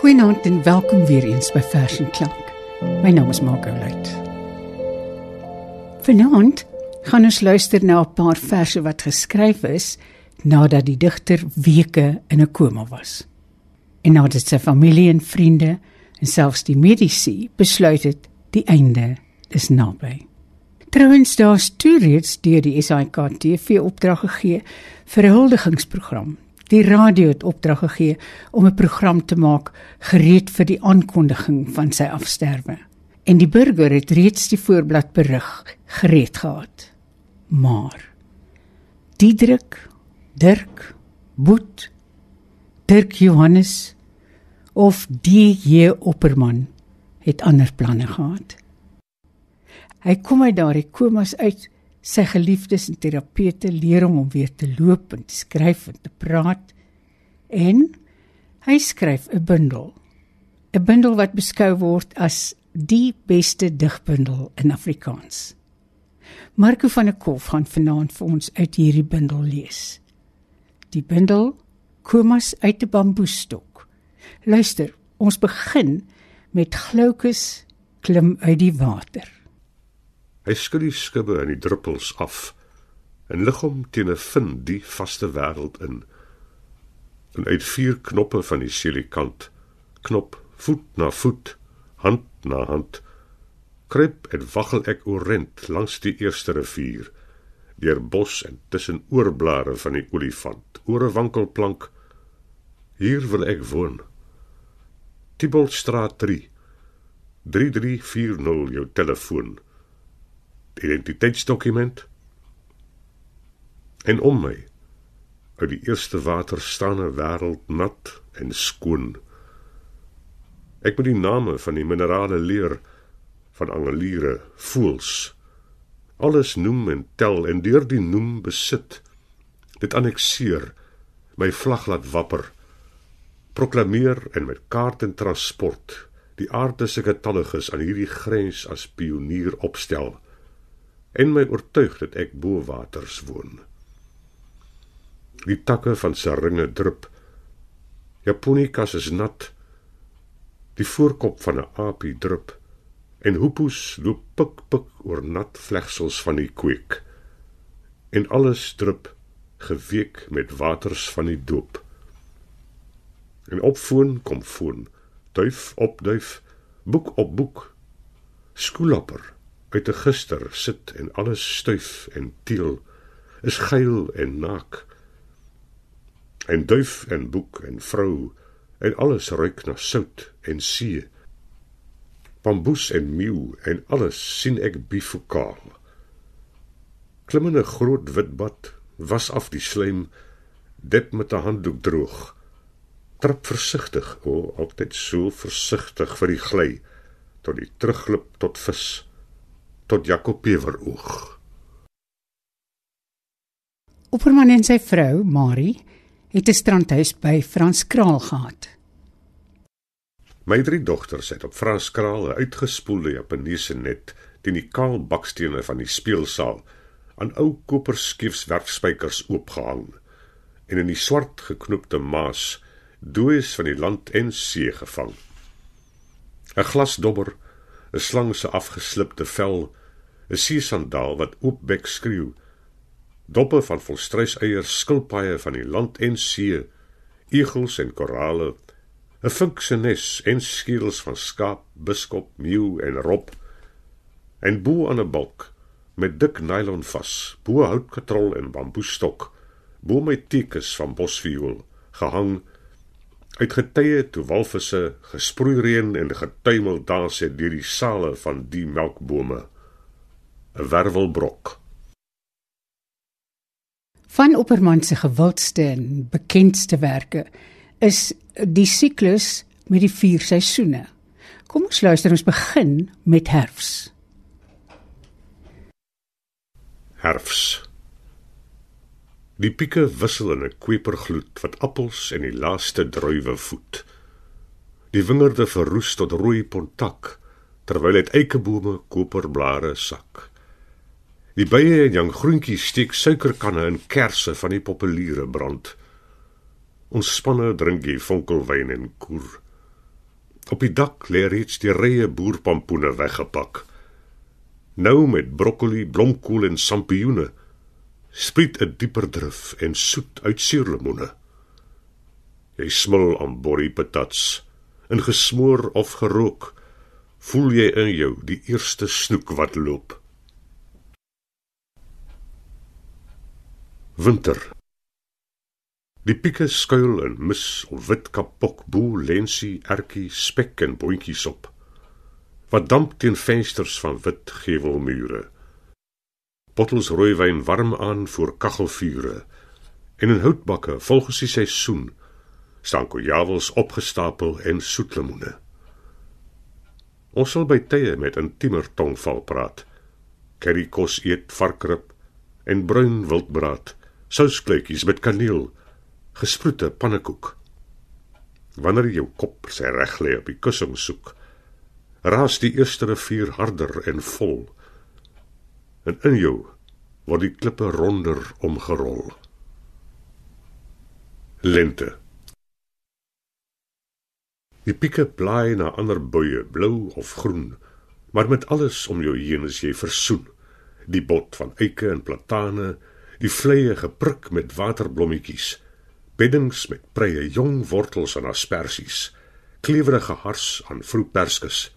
Goeienaand en welkom weer eens by Vers en Klank. My naam is Marco Luit. Vanaand gaan ons luister na 'n paar verse wat geskryf is nadat die digter weke in 'n koma was. En nadat sy familie en vriende en selfs die mediese besluit het die einde is naby. Trouwens daar's toe reeds deur die SAK TV opdrag gegee vir 'n huldigingsprogram Die radio het opdrag gegee om 'n program te maak gereed vir die aankondiging van sy afsterwe. En die burger het reeds die voorblad berig gereed gehad. Maar Diedrik, Dirk, Boet, Dirk Johannes of DJ Opperman het ander planne gehad. Hy kom uit daardie komas uit sy geliefdes en terapeute leer hom om weer te loop en te skryf en te praat. En hy skryf 'n bundel. 'n bundel wat beskou word as die beste digbundel in Afrikaans. Marco van der Kolf gaan vanaand vir ons uit hierdie bundel lees. Die bundel komas uit 'n bamboestok. Luister ons begin met gloukus klim uit die water Hy skud die skubbe en die druppels af en lig hom teen 'n vind die vaste wêreld in. En uit vier knoppe van die silikant, knop voet na voet, hand na hand, kruip en waggel ek orent langs die eerste rivier, deur bos en tussen oorblare van die olifant, oor 'n wankelplank. Hier wil ek woon. Tibolstraat 3 3340 jou telefoon identiteitsdokument en om my uit die eerste water staan 'n wêreld nat en skoon. Ek moet die name van die minerale leer van angeliere voels. Alles noem en tel en deur die noem besit. Dit annexeer my vlag laat wapper. Proklameer en met kaart en transport. Die aardse getalliges aan hierdie grens as pionier opstel en my oortuig dat ek bo waters woon. Die takke van saringe drup. Japonikas is nat. Die voorkop van 'n aapie drup en hoepoes loop pik pik oor nat vlegsels van die kweek. En alles drup geweek met waters van die doop. En opfoon kom foon, duif op duif, boek op boek. Skoolapper uit 'n gister sit en alles stuif en teel is geil en naak. En duif en boek en vrou en alles ruik na sout en see. Bamboes en meeu en alles sien ek bifokaal. Klim in 'n groot wit bad was af die slaim dit met 'n handdoek droog. Trap versigtig o oh, altyd so versigtig vir die gly tot die terugglip tot vis tot Jakob Peweroog. Opperman en sy vrou, Marie, het 'n strandhuis by Frans Kraal gehad. My drie dogters het op Frans Kraal 'n uitgespoelde Japaneese net teen die kaal bakstene van die speelsaal aan ou koperskeefswerfspykers oopgehang en in die swart geknoopte maas dooies van die land en see gevang. 'n Glasdobber, 'n slang se afgeslipte vel 'n seesandaal wat oopbek skreeu. Doppe van volstruiseiers, skilpaaie van die land en see, egels en korale, 'n vinkse nes en skedels van skaap, biskop, meeu en rob. En bo aan 'n balk met dik nylon vas, bo houtkatrol en bamboestok, bo my tekens van bosviool gehang uit getye toe walvisse gesproei reën en getuimel dans het deur die sale van die melkbome 'n wervelbrok. Van Opperman se gewildste en bekendste werke is die siklus met die vier seisoene. Kom ons luister ons begin met herfs. Herfs. Die pieke wissel in 'n kwepergloed wat appels en die laaste druiwe voed. Die wingerde verroes tot rooi pontak terwyl dit eikebome koperblare sak. Die bye en jong groentjies steek suikerkanne in kersse van die populiere brand. Ons spanne drink die fonkelwyn en koer. Op die dak lê reeds die rye boerpampoene weggepak. Nou met broccoli, blomkool en sampioene spriet 'n dieper drif en soet uit suurlemoene. Jy smil aan borrie patats, in gesmoor of gerook, voel jy in jou die eerste snoek wat loop. Winter Die pieke skuil in mis of wit kapok, boel, lensie, ertjie, spek en boontjies op. Wat damp teen vensters van wit gevelmure. Bottels rooiwyn warm aan voor kaggelvure en in houtbakke volgens die seisoen staan kojawels opgestapel en soetlemoene. Ons sal by tye met intiemer tongval praat. Curry kos eet varkrib en bruin wildbraad, souskleutjies met kaneel gesproete pannekoek. Wanneer jou kop sy reg lê op die kussing soek, raas die eerste rivier harder en vol. En in jou word die klippe ronder omgerol. Lente. Die pieke blaai na ander buie, blou of groen, maar met alles om jou heen is jy versoen. Die bot van eike en platane, die vleie gepruk met waterblommetjies beddings met preie jong wortels en asperges, klewerige hars aan vroegperskes,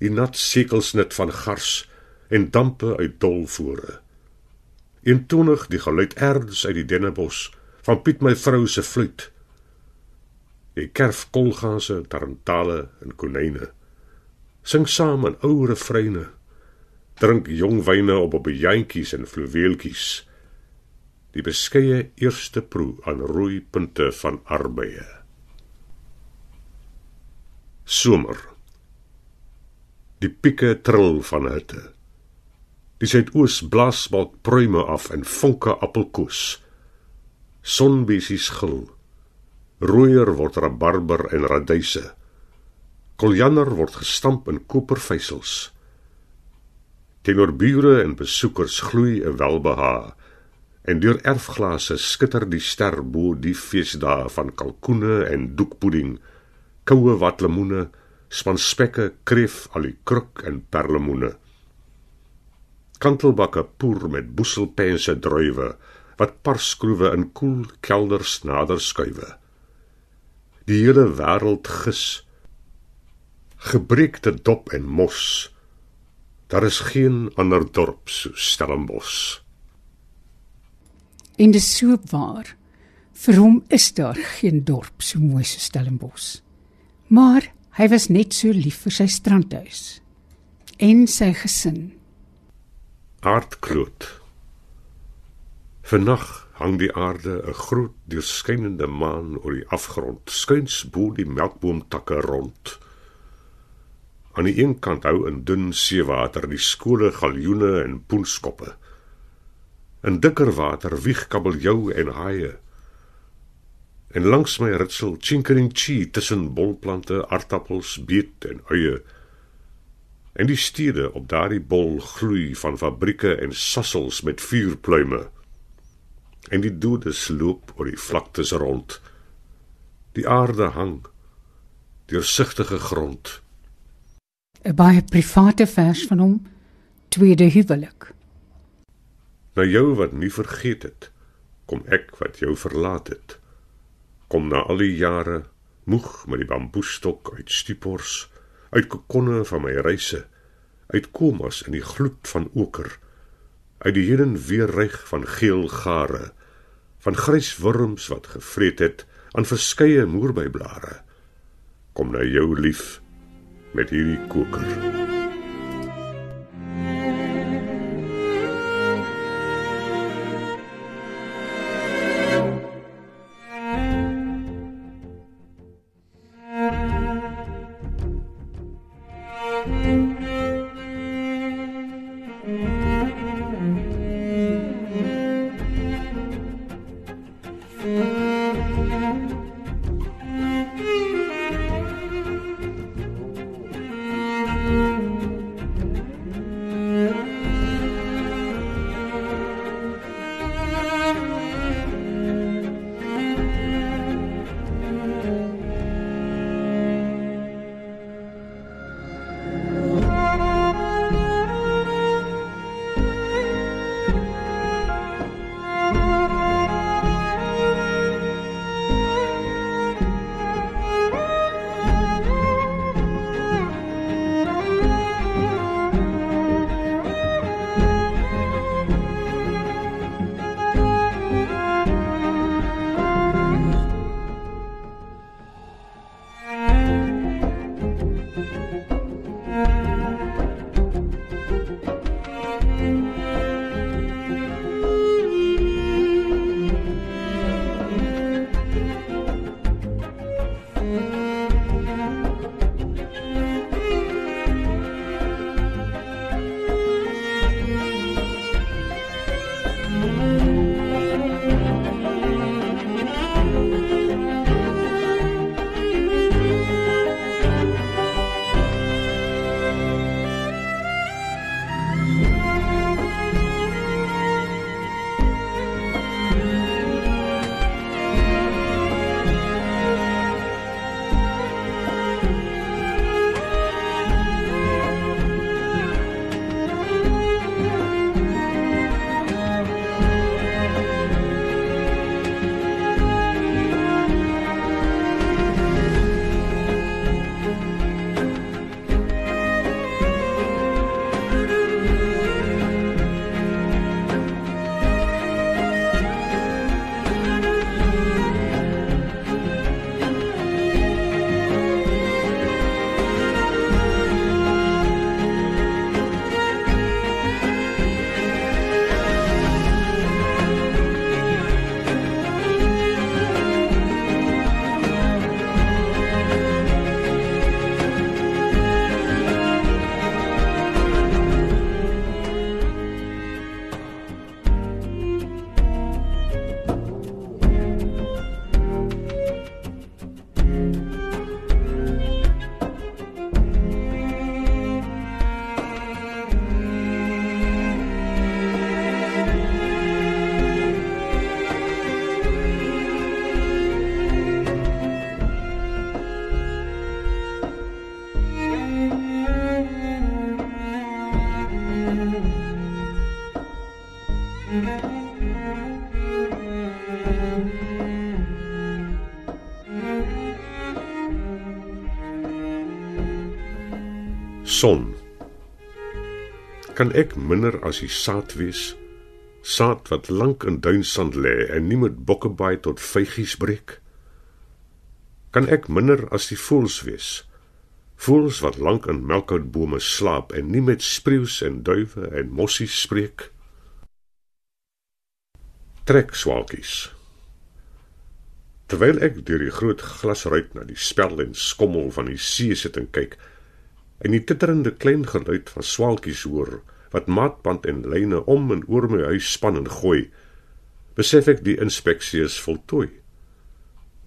die nat sekelsnit van gars en dampe uit dolvore. Eentonig die geluid erns uit die dennebos van Piet my vrou se fluit. Jy kerf kolgase, tarantale en konyne. Sing saam in ou refreine. Drink jong wyne op op jantjies en fluweeltjies die beskeie eerste proe aan rooi punte van arbeie. Somer. Die pieke trill van hitte. Die suidoos blaas balk pruime af en vonke appelkoes. Sonbesies gil. Rooier word rabarber en radyse. Koljander word gestamp in kopervysels. Teenoor bure en besoekers gloei 'n welbehae en deur erfglase skitter die ster bo die feesdae van kalkoene en doekpudding, koue watlemoene, spanspekke, kreef, alikruk en perlemoene. Kantelbakke poer met boeselpense druiwe wat parskroewe in koel kelders nader skuwe. Die hele wêreld gis gebreekte dop en mos. Daar is geen ander dorp so Stellenbosch. En dis so waar. Vir hom is daar geen dorp so mooi so Stellenbosch. Maar hy was net so lief vir sy strandhuis en sy gesin. Aardkloot. Vannag hang die aarde 'n groot deurskynende maan oor die afgrond, skuins bo die melkboomtakke rond. Aan die een kant hou in dun seewater die skole galjoene en poenskoppe. In dikker water wieg kabeljou en haie. En langs my ritsel chinkerinchi tussen bolplante, aardappels, beet en eie. En die stede op daardie bol gloei van fabrieke en sassels met vuurpluime. En die dodes loop oor die vlaktes rond. Die aarde hang deursigtige grond. 'n Baie private vers van hom, tweede huwelik. Na jou wat nie vergeet het, kom ek wat jou verlaat het. Kom na al die jare moeg met die bamboestok uit stiepors, uit kokonne van my reise, uit komas in die gloed van oker, uit die heen weer reg van geel gare, van grys wurms wat gevreet het aan verskeie moerbeiblare. Kom na jou lief met hierdie koker. Son. Kan ek minder as die saad wees? Saad wat lank in duinsand lê en nie met bokkebaai tot vygies breek? Kan ek minder as die voëls wees? Voëls wat lank in melkoutbome slaap en nie met spreeus en duwe en mossies spreek? Trek swaalkies. Terwyl ek deur die groot glasruit na die spel en skommel van die see sit en kyk, en die titterende klein geluid van swaalkies hoor wat maatband en lyne om en oor my huis span en gooi, besef ek die inspeksie is voltooi.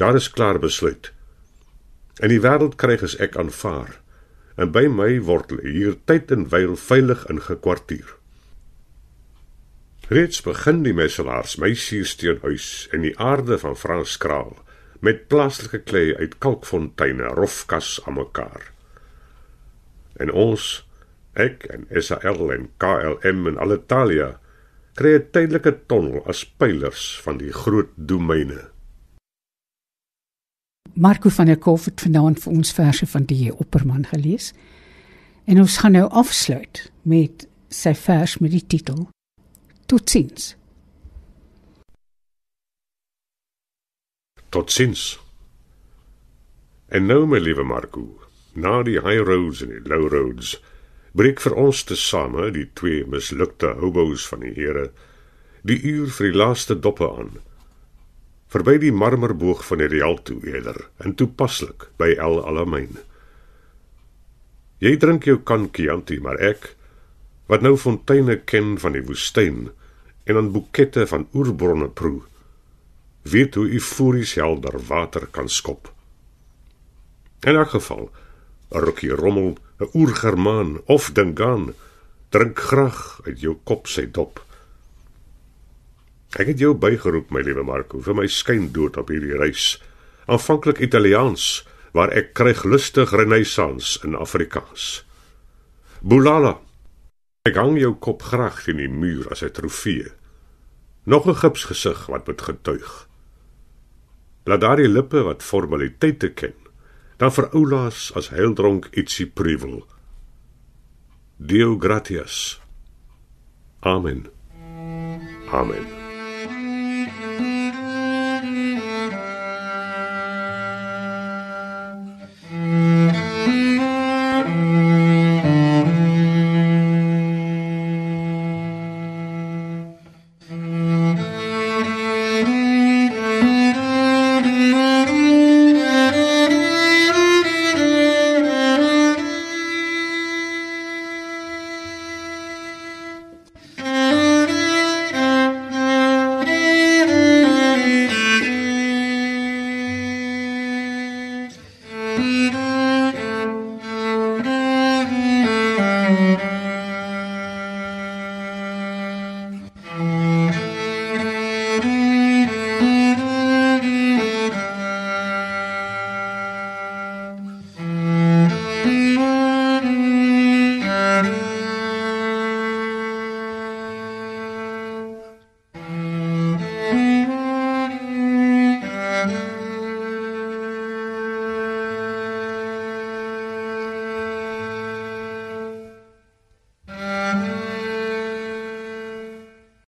Daar is klaar besluit. En die wêreld kryg as ek aanvaar, en by my word hier tyd en wyl veilig ingekwartier. Reeds begin die messelaars my suursteenhuis in die aarde van Frans Kraal met plaaslike klei uit kalkfonteine rofkas aan mekaar. En ons, ek en SAL en KLM en Alitalia, kry 'n tydelike tonnel as pylers van die groot domeine. Marco van der Kolf het vanaand vir ons verse van die Opperman gelees. En ons gaan nou afsluit met sy vers met die titel Totsiens. Totsiens. En nou my liewe Marco, na die high roads en die low roads, breek vir ons te same die twee mislukte hobos van die Here die uur vir die laaste doppe aan. Verby die marmerboog van die Rialto eerder en toepaslik by El Alamein. Jy drink jou kan Chianti, maar ek wat nou fonteine ken van die woestyn en aan boekette van oerbronne proe. Weet hoe eufories helder water kan skop. In 'n geval, 'n rukkie rommel, 'n oergermaan of dingaan, drink graag uit jou kop sy dop. Ek het jou bygeroep, my liewe Marco, vir my skyn dood op hierdie reis. Aanvanklik Italiaans, waar ek kryg lustig renessans in Afrikaans. Bulala. Ek hang jou kop graag teen die muur as 'n trofee. Nog 'n gipsgesig wat moet getuig. Laat daardie lippe wat formaliteite ken, daar veroulaas as heildronk ietsie prewel. Deo gratias. Amen. Amen. Música